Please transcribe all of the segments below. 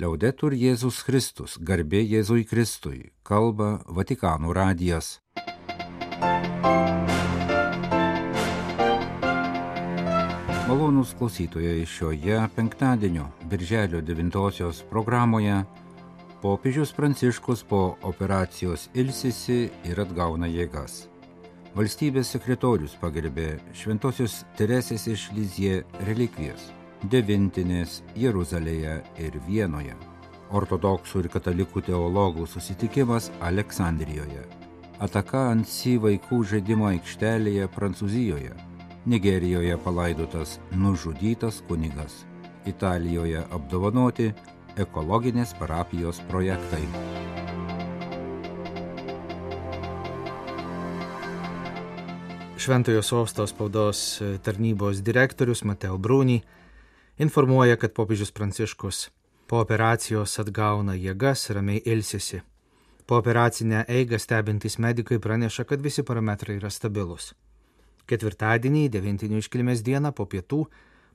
Liaudetur Jėzus Kristus, garbė Jėzui Kristui, kalba Vatikano radijas. Malonus klausytojai šioje penktadienio, birželio 9 programoje popiežius Pranciškus po operacijos ilsisi ir atgauna jėgas. Valstybės sekretorius pagerbė Šventojios Teresės iš Lizie relikvijas - devintinės Jeruzalėje ir Vienoje. Ortodoksų ir katalikų teologų susitikimas Aleksandrijoje. Ataka ant Si vaikų žaidimo aikštelėje Prancūzijoje. Nigerijoje palaidotas nužudytas kunigas. Italijoje apdovanoti ekologinės parapijos projektai. Šventojo sosto spaudos tarnybos direktorius Mateo Brūny informuoja, kad popiežius Pranciškus po operacijos atgauna jėgas, ramiai ilsisi. Po operacinę eigą stebintys medikai praneša, kad visi parametrai yra stabilus. Ketvirtadienį, devintinių iškilmės dieną po pietų,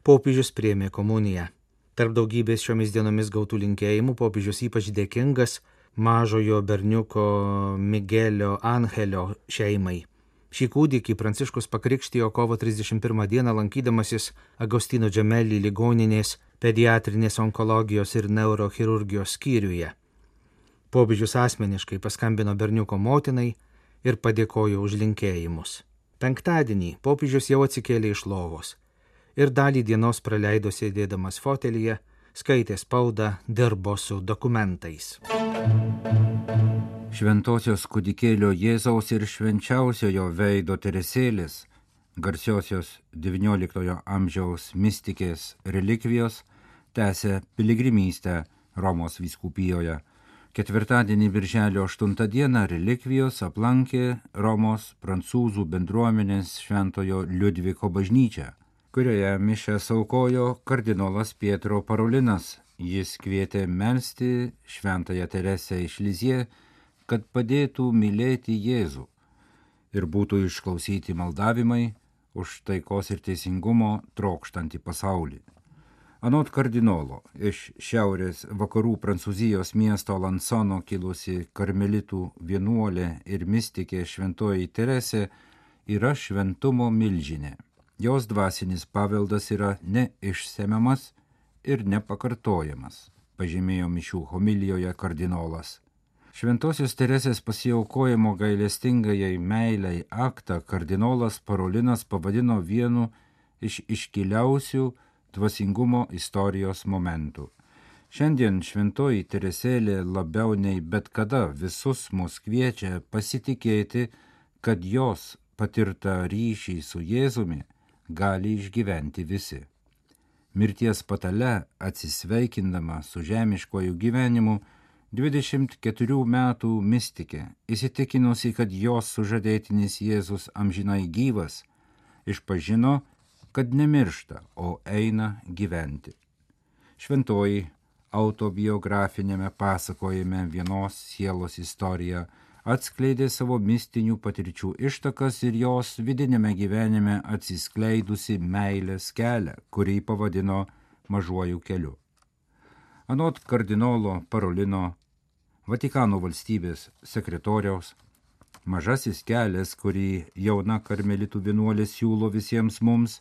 popiežius priemė komuniją. Tarp daugybės šiomis dienomis gautų linkėjimų popiežius ypač dėkingas mažojo berniuko Miguelio Angelio šeimai. Šį kūdikį Pranciškus pakrikštijo kovo 31 dieną lankydamasis Agostino Džemelį ligoninės pediatrinės onkologijos ir neurochirurgijos skyriuje. Popiežius asmeniškai paskambino berniuko motinai ir padėkojo už linkėjimus. Penktadienį popiežius jau atsikėlė iš lovos ir dalį dienos praleido sėdėdamas fotelyje, skaitė spaudą, dirbo su dokumentais. Šventosios kudikėlio Jėzaus ir švenčiausiojo veido Teresėlės, garsiosios XIX amžiaus mystikės relikvijos, tęsė piligrimystę Romos vyskupijoje. Ketvirtadienį birželio 8 dieną relikvijos aplankė Romos prancūzų bendruomenės šventojo Liudviko bažnyčią kurioje mišę saukojo kardinolas Pietro Parolinas. Jis kvietė melstį šventąją Teresę iš Lizie, kad padėtų mylėti Jėzų ir būtų išklausyti maldavimai už taikos ir teisingumo trokštantį pasaulį. Anot kardinolo iš šiaurės vakarų Prancūzijos miesto Lansono kilusi karmelitų vienuolė ir mystikė šventoji Teresė yra šventumo milžinė. Jos dvasinis paveldas yra neišsemiamas ir nepakartojamas, pažymėjo mišių homilijoje kardinolas. Šventosios Teresės pasiaukojimo gailestingajai meiliai aktą kardinolas Parolinas pavadino vienu iš iškiliausių dvasingumo istorijos momentų. Šiandien šventoji Teresėlė labiau nei bet kada visus mus kviečia pasitikėti, kad jos patirtą ryšį su Jėzumi gali išgyventi visi. Mirties patale atsisveikindama su žemiškojų gyvenimu, 24 metų mystikė, įsitikinusi, kad jos sužadėtinis Jėzus amžinai gyvas, išpažino, kad nemiršta, o eina gyventi. Šventoji autobiografinėme pasakojime vienos sielos istorija atskleidė savo mistinių patirčių ištakas ir jos vidinėme gyvenime atsiskleidusi meilės kelią, kurį pavadino mažuoju keliu. Anot kardinolo Parolino, Vatikano valstybės sekretoriaus, mažasis kelias, kurį jauna karmelitų vienuolė siūlo visiems mums,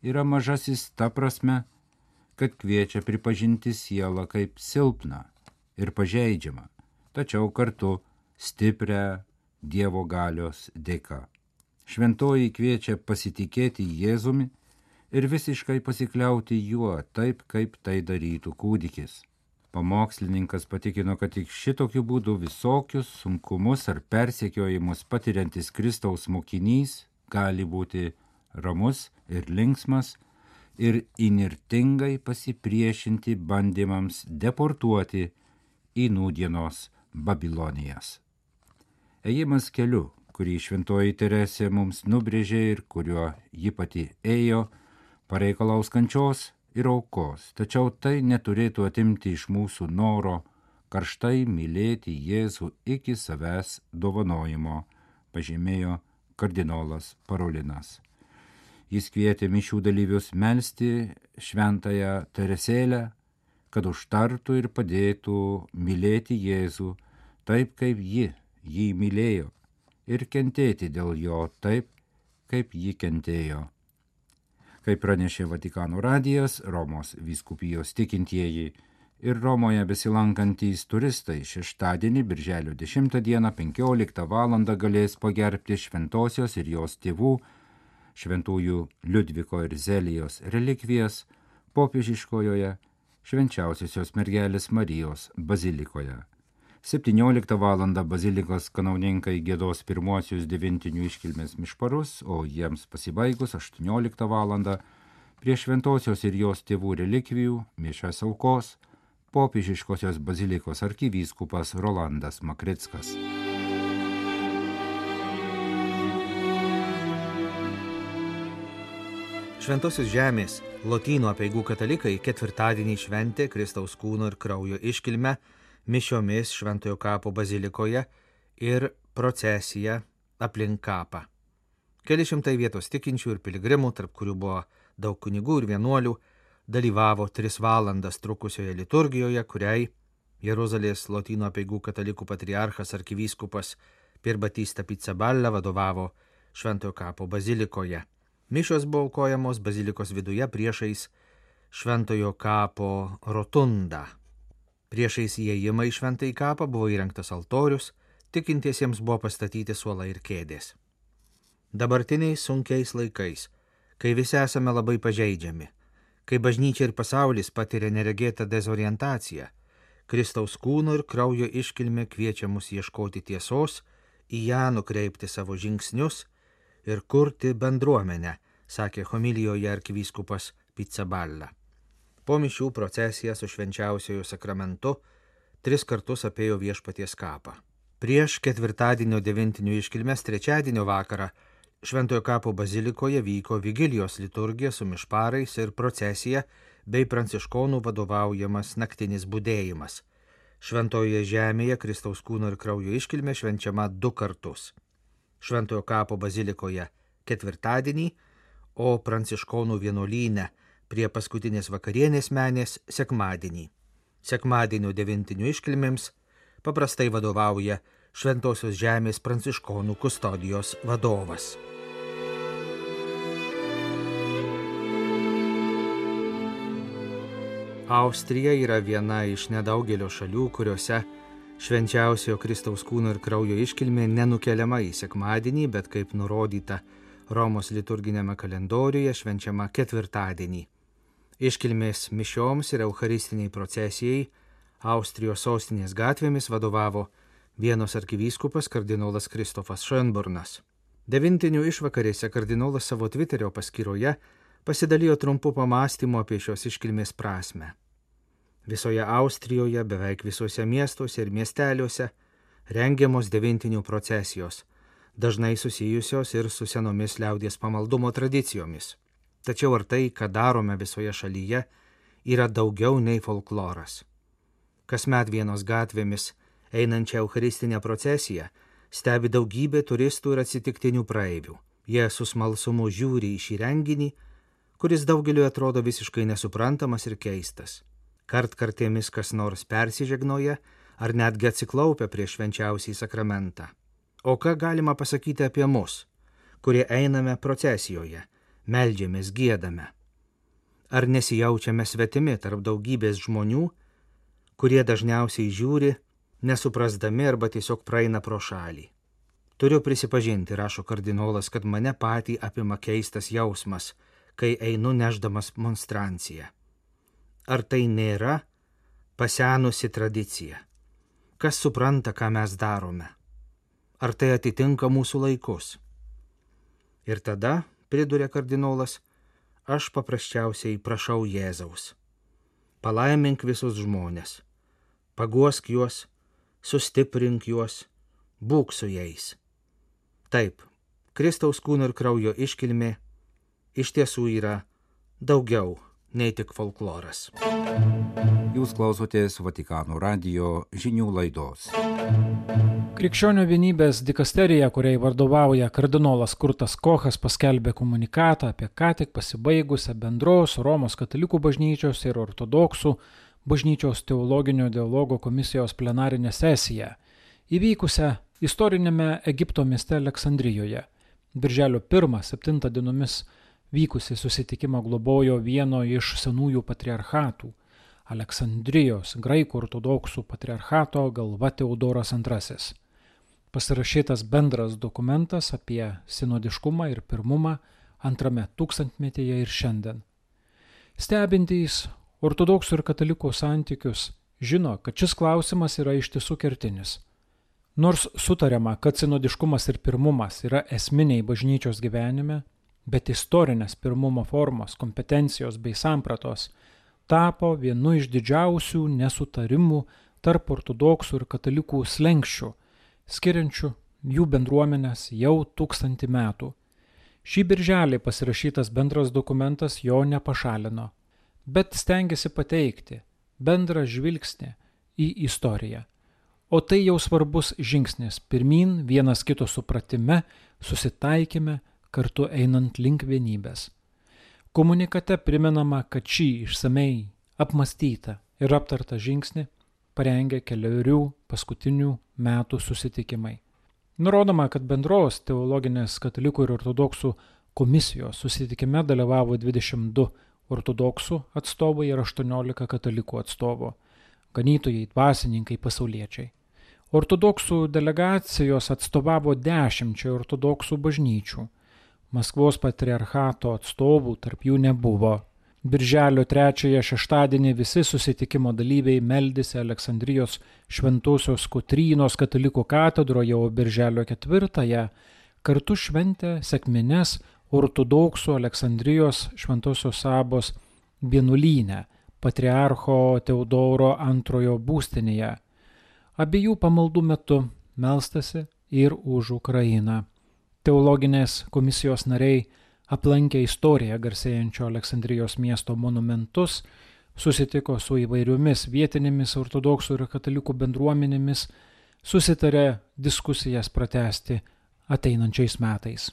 yra mažasis ta prasme, kad kviečia pripažinti sielą kaip silpną ir pažeidžiamą, tačiau kartu stiprią Dievo galios dėka. Šventoji kviečia pasitikėti Jėzumi ir visiškai pasikliauti juo taip, kaip tai darytų kūdikis. Pamokslininkas patikino, kad tik šitokiu būdu visokius sunkumus ar persekiojimus patiriantis Kristaus mokinys gali būti ramus ir linksmas ir inirtingai pasipriešinti bandymams deportuoti į nūdienos Babilonijas. Ėjimas keliu, kurį šventoji Teresė mums nubrėžė ir kuriuo ji pati ėjo, pareikalaus kančios ir aukos, tačiau tai neturėtų atimti iš mūsų noro karštai mylėti Jėzų iki savęs dovanojimo, pažymėjo kardinolas Parolinas. Jis kvietė mišių dalyvius melstį šventąją Teresėlę, kad užtartų ir padėtų mylėti Jėzų taip, kaip ji jį mylėjo, ir kentėti dėl jo taip, kaip ji kentėjo. Kaip pranešė Vatikano radijas, Romos vyskupijos tikintieji ir Romoje besilankantys turistai šeštadienį, birželio 10 dieną 15 val. galės pagerbti šventosios ir jos tėvų, šventųjų Liudviko ir Zelijos relikvijas popiežiškojoje švenčiausiosios mergelės Marijos bazilikoje. 17 val. bazilikos kanauninkai gėdos pirmuosius devintinių iškilmės mišparus, o jiems pasibaigus 18 val. prie šventosios ir jos tėvų relikvijų mišas aukos popiežiškosios bazilikos arkivyskupas Rolandas Makrickas. Šventosios žemės Lotynų apieigų katalikai ketvirtadienį šventė Kristaus kūno ir kraujo iškilmę mišiomis Šventojo kapo bazilikoje ir procesiją aplink kapą. Keli šimtai vietos tikinčių ir piligrimų, tarp kurių buvo daug kunigų ir vienuolių, dalyvavo tris valandas trukusioje liturgijoje, kuriai Jeruzalės Lotynų apieigų katalikų patriarchas arkivyskupas Pirbatista Pizzaballa vadovavo Šventojo kapo bazilikoje. Mišos buvo aukojamos bazilikos viduje priešais šventojo kapo rotundą. Priešais įėjimą į šventąjį kapą buvo įrengtas altorius, tikintiesiems buvo pastatyti suolai ir kėdės. Dabartiniais sunkiais laikais, kai visi esame labai pažeidžiami, kai bažnyčia ir pasaulis patiria neregėtą dezorientaciją, Kristaus kūno ir kraujo iškilmė kviečia mus ieškoti tiesos, į ją nukreipti savo žingsnius ir kurti bendruomenę, sakė homilijoje arkivyskupas Pizzaballa. Po mišių procesija su švenčiausiojo sakramentu tris kartus apėjo viešpaties kapą. Prieš ketvirtadienio devintinių iškilmės trečiadienio vakarą Šventojo kapo bazilikoje vyko Vigilijos liturgija su mišparais ir procesija bei pranciškonų vadovaujamas naktinis būdėjimas. Šventojoje žemėje Kristaus kūno ir kraujo iškilmė švenčiama du kartus. Šventojo kapo bazilikoje ketvirtadienį, o pranciškonų vienuolyne prie paskutinės vakarienės menės sekmadienį. Sekmadienio devintinių iškilmėms paprastai vadovauja Šventojios žemės pranciškonų kustodijos vadovas. Austrija yra viena iš nedaugelio šalių, kuriuose švenčiausiojo Kristaus kūno ir kraujo iškilmė nenukeliama į sekmadienį, bet kaip nurodyta Romos liturginėme kalendoriuje švenčiama ketvirtadienį. Iškilmės mišioms ir eucharistiniai procesijai Austrijos sostinės gatvėmis vadovavo vienos arkivyskupas kardinolas Kristofas Šönburnas. Devintinių išvakarėse kardinolas savo Twitterio paskyroje pasidalijo trumpu pamastymu apie šios iškilmės prasme. Visoje Austrijoje, beveik visuose miestuose ir miesteliuose rengiamos devintinių procesijos, dažnai susijusios ir su senomis liaudies pamaldumo tradicijomis. Tačiau ar tai, ką darome visoje šalyje, yra daugiau nei folkloras. Kasmet vienos gatvėmis einančią Eucharistinę procesiją stebi daugybė turistų ir atsitiktinių praeivių. Jie su smalsumu žiūri į šį renginį, kuris daugeliu atrodo visiškai nesuprantamas ir keistas. Kart kartėmis kas nors persižegnoja ar netgi atsiklaupia prieš švenčiausiai sakramentą. O ką galima pasakyti apie mus, kurie einame procesijoje, melžiamės, gėdame? Ar nesijaučiame svetimi tarp daugybės žmonių, kurie dažniausiai žiūri, nesuprasdami arba tiesiog praeina pro šalį? Turiu prisipažinti, rašo kardinolas, kad mane patį apima keistas jausmas, kai einu neždamas monstranciją. Ar tai nėra pasenusi tradicija? Kas supranta, ką mes darome? ar tai atitinka mūsų laikus. Ir tada, pridurė kardinolas, aš paprasčiausiai prašau Jėzaus. Palaimink visus žmonės, paguosk juos, sustiprink juos, būk su jais. Taip, Kristaus kūno ir kraujo iškilmė iš tiesų yra daugiau nei tik folkloras. Jūs klausotės Vatikano radio žinių laidos. Krikščionių vienybės dikasterija, kuriai vadovauja kardinolas Kurtas Kochas, paskelbė komunikatą apie ką tik pasibaigusią bendros Romos katalikų bažnyčios ir ortodoksų bažnyčios teologinio dialogo komisijos plenarinę sesiją, įvykusią istorinėme Egipto mieste Aleksandrijoje. Birželio 1-7 dienomis vykusi susitikimą globojo vieno iš senųjų patriarchatų - Aleksandrijos graikų ortodoksų patriarchato galva Teodoras II. Pasirašytas bendras dokumentas apie sinodiškumą ir pirmumą antrame tūkstantmetyje ir šiandien. Stebintys ortodoksų ir katalikų santykius žino, kad šis klausimas yra iš tiesų kertinis. Nors sutariama, kad sinodiškumas ir pirmumas yra esminiai bažnyčios gyvenime, bet istorinės pirmumo formos, kompetencijos bei sampratos tapo vienu iš didžiausių nesutarimų tarp ortodoksų ir katalikų slengščių, skiriančių jų bendruomenės jau tūkstantį metų. Šį birželį pasirašytas bendras dokumentas jo nepašalino, bet stengiasi pateikti bendrą žvilgsnį į istoriją. O tai jau svarbus žingsnis pirmin vienas kito supratime, susitaikime, kartu einant link vienybės. Komunikate primenama, kad šį išsamei apmastytą ir aptartą žingsnį parengė keliarių paskutinių metų susitikimai. Nurodoma, kad bendros teologinės katalikų ir ortodoksų komisijos susitikime dalyvavo 22 ortodoksų atstovai ir 18 katalikų atstovų - ganytojai, dvasininkai, pasauliečiai. Ortodoksų delegacijos atstovavo dešimčiai ortodoksų bažnyčių. Maskvos patriarchato atstovų tarp jų nebuvo. Birželio trečiąją šeštadienį visi susitikimo dalyviai meldėsi Aleksandrijos šventosios Kotrynos katalikų katedroje, o birželio ketvirtąją kartu šventė sekmines ortodoksų Aleksandrijos šventosios sabos vienuolynę patriarcho Teodoro antrojo būstinėje. Abiejų pamaldų metu melstasi ir už Ukrainą. Teologinės komisijos nariai aplankė istoriją garsėjančio Aleksandrijos miesto monumentus, susitiko su įvairiomis vietinėmis ortodoksų ir katalikų bendruomenėmis, susitarė diskusijas pratesti ateinančiais metais.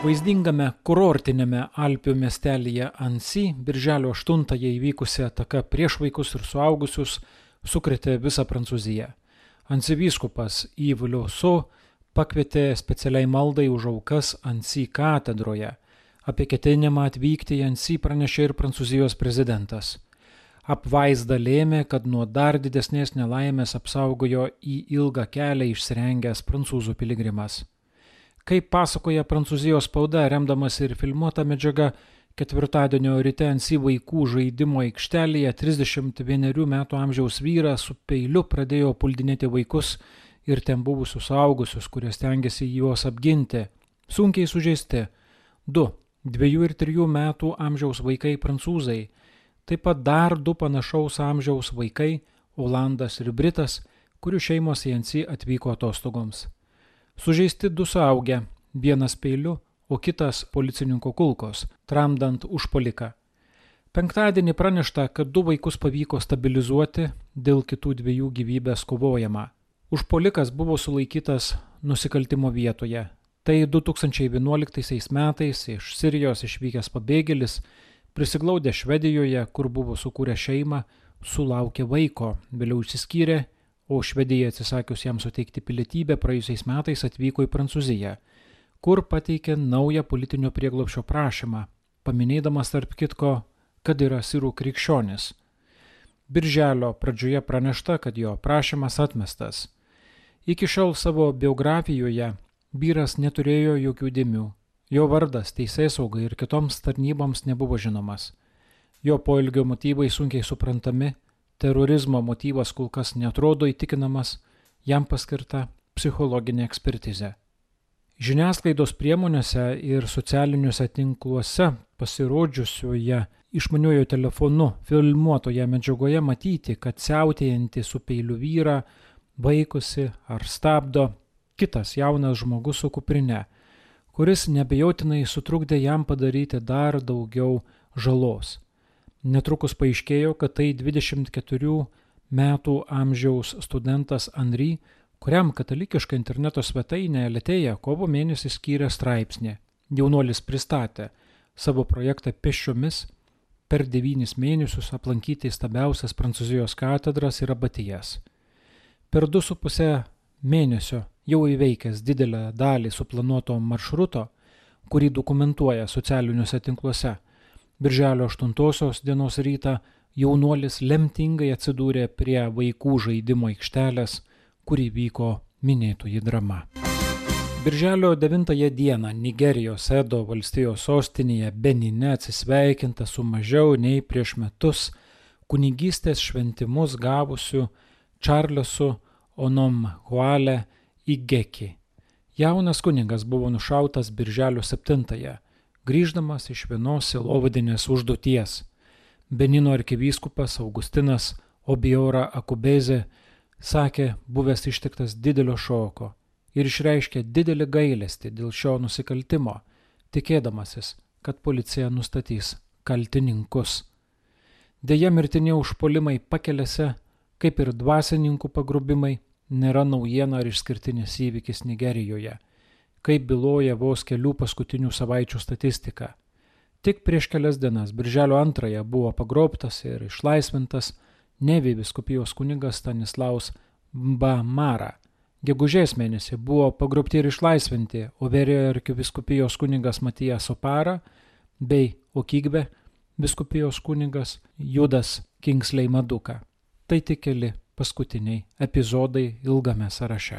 Vaizdingame kurortinėme Alpių miestelėje Ansi birželio 8-ąją įvykusi ataka prieš vaikus ir suaugusius sukrėtė visą Prancūziją. Ansi vyskupas Yvulio Su pakvietė specialiai maldai už aukas Ansi katedroje. Apie ketinimą atvykti į Ansi pranešė ir prancūzijos prezidentas. Apvaizda lėmė, kad nuo dar didesnės nelaimės apsaugojo į ilgą kelią išsirengęs prancūzų piligrimas. Kaip pasakoja prancūzijos spauda, remdamas ir filmuota medžiaga, ketvirtadienio ryte Ansi vaikų žaidimo aikštelėje 31 metų amžiaus vyras su peiliu pradėjo puldinėti vaikus ir ten buvusius suaugusius, kurie stengiasi juos apginti, sunkiai sužeisti. Du dviejų ir trijų metų amžiaus vaikai prancūzai, taip pat dar du panašaus amžiaus vaikai Olandas ir Britas, kurių šeimos į Ansi atvyko atostogoms. Sužeisti du suaugę, vienas peiliu, o kitas policininko kulkos, tramdant užpoliką. Penktadienį pranešta, kad du vaikus pavyko stabilizuoti, dėl kitų dviejų gyvybės kovojama. Užpolikas buvo sulaikytas nusikaltimo vietoje. Tai 2011 metais iš Sirijos išvykęs pabėgėlis, prisiglaudė Švedijoje, kur buvo sukūrę šeimą, sulaukė vaiko, vėliau išsiskyrė, o Švedija atsisakius jam suteikti pilietybę praėjusiais metais atvyko į Prancūziją, kur pateikė naują politinio prieglopšio prašymą, paminėdamas tarp kitko, kad yra sirų krikščionis. Birželio pradžioje pranešta, kad jo prašymas atmestas. Iki šiol savo biografijoje vyras neturėjo jokių dėmių. Jo vardas teisės saugai ir kitoms tarnyboms nebuvo žinomas. Jo poilgio motyvai sunkiai suprantami, terorizmo motyvas kol kas netrodo įtikinamas, jam paskirta psichologinė ekspertizė. Žiniasklaidos priemonėse ir socialiniuose tinkluose pasirodžiusioje išmaniojo telefonu filmuotoje medžiagoje matyti, kad siautėjantį su peiliu vyrą vaikosi ar stabdo kitas jaunas žmogus su kuprine, kuris nebejotinai sutrukdė jam padaryti dar daugiau žalos. Netrukus paaiškėjo, kad tai 24 metų amžiaus studentas Henry, kuriam katalikiška interneto svetainė Letėja kovo mėnesį skyrė straipsnį. Jaunuolis pristatė savo projektą pešiomis, per devynis mėnesius aplankyti įstabiausias Prancūzijos katedras ir abatijas. Per du su pusę mėnesio jau įveikęs didelę dalį suplanuoto maršruto, kurį dokumentuoja socialiniuose tinkluose, Birželio 8 dienos rytą jaunuolis lemtingai atsidūrė prie vaikų žaidimo aikštelės, kuri vyko minėtoji drama. Birželio 9 dieną Nigerijos Edo valstijos sostinėje Benine atsisveikinta su mažiau nei prieš metus kunigystės šventimus gavusiu Čarlesu Onom Huale Igeki. Jaunas kunigas buvo nušautas Birželio 7-ąją grįždamas iš vienos silovadinės užduoties. Benino arkivyskupas Augustinas Obiora Akubezė sakė, buvęs ištiktas didelio šoko ir išreiškė didelį gailestį dėl šio nusikaltimo, tikėdamasis, kad policija nustatys kaltininkus. Deja, mirtini užpolimai pakelėse, kaip ir dvasininkų pagrubimai, nėra naujiena ar išskirtinis įvykis Nigerijoje – kaip byloja vos kelių paskutinių savaičių statistika. Tik prieš kelias dienas, birželio antrąją, buvo pagrobtas ir išlaisvintas Nevi viskupijos kunigas Stanislaus Bamara. Gegužės mėnesį buvo pagrobti ir išlaisvinti Overio arkiviskupijos kunigas Matijas Opara bei Okygbe viskupijos kunigas Judas Kingsley Maduka. Tai tik keli paskutiniai epizodai ilgame sąraše.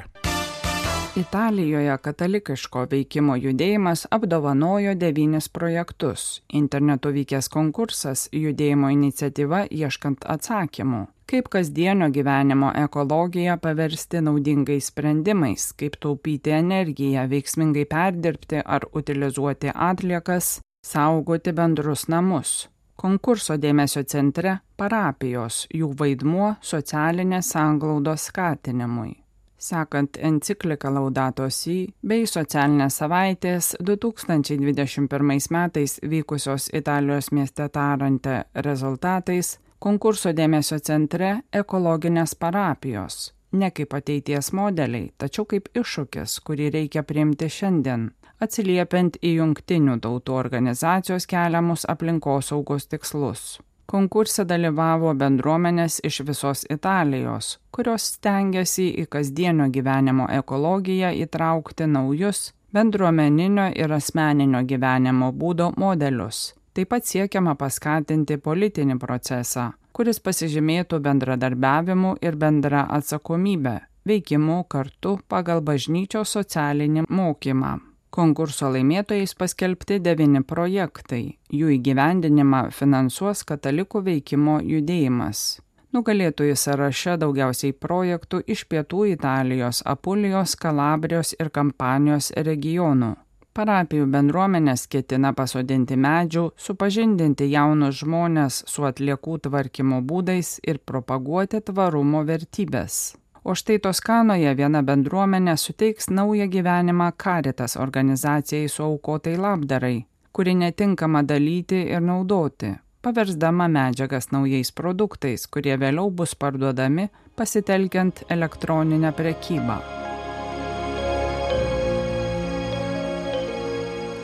Italijoje katalikiško veikimo judėjimas apdovanojo devynis projektus. Internetu vykęs konkursas judėjimo iniciatyva ieškant atsakymų. Kaip kasdienio gyvenimo ekologiją paversti naudingais sprendimais, kaip taupyti energiją, veiksmingai perdirbti ar utilizuoti atliekas, saugoti bendrus namus. Konkurso dėmesio centre - parapijos, jų vaidmuo socialinės sanglaudos skatinimui sekant encikliką Laudato Si bei socialinės savaitės 2021 metais vykusios Italijos mieste Tarante rezultatais, konkurso dėmesio centre ekologinės parapijos. Ne kaip ateities modeliai, tačiau kaip iššūkis, kurį reikia priimti šiandien, atsiliepiant į jungtinių tautų organizacijos keliamus aplinkosaugos tikslus. Konkurse dalyvavo bendruomenės iš visos Italijos, kurios stengiasi į kasdienio gyvenimo ekologiją įtraukti naujus bendruomeninio ir asmeninio gyvenimo būdo modelius. Taip pat siekiama paskatinti politinį procesą, kuris pasižymėtų bendradarbiavimu ir bendra atsakomybė, veikimu kartu pagal bažnyčios socialinį mokymą. Konkurso laimėtojais paskelbti devyni projektai. Jų įgyvendinimą finansuos katalikų veikimo judėjimas. Nugalėtojų sąraše daugiausiai projektų iš pietų Italijos, Apulijos, Kalabrijos ir Kampanijos regionų. Parapijų bendruomenės ketina pasodinti medžių, supažindinti jaunus žmonės su atliekų tvarkymo būdais ir propaguoti tvarumo vertybės. O štai Toskanoje viena bendruomenė suteiks naują gyvenimą Karitas organizacijai su aukotai labdarai, kuri netinkama dalyti ir naudoti, paversdama medžiagas naujais produktais, kurie vėliau bus parduodami pasitelkiant elektroninę prekybą.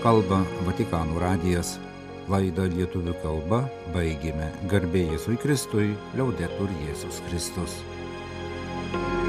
Kalba Vatikanų radijas. Laidą lietuvių kalba baigėme. Garbė Jėzui Kristui, liaudetur Jėzus Kristus. thank you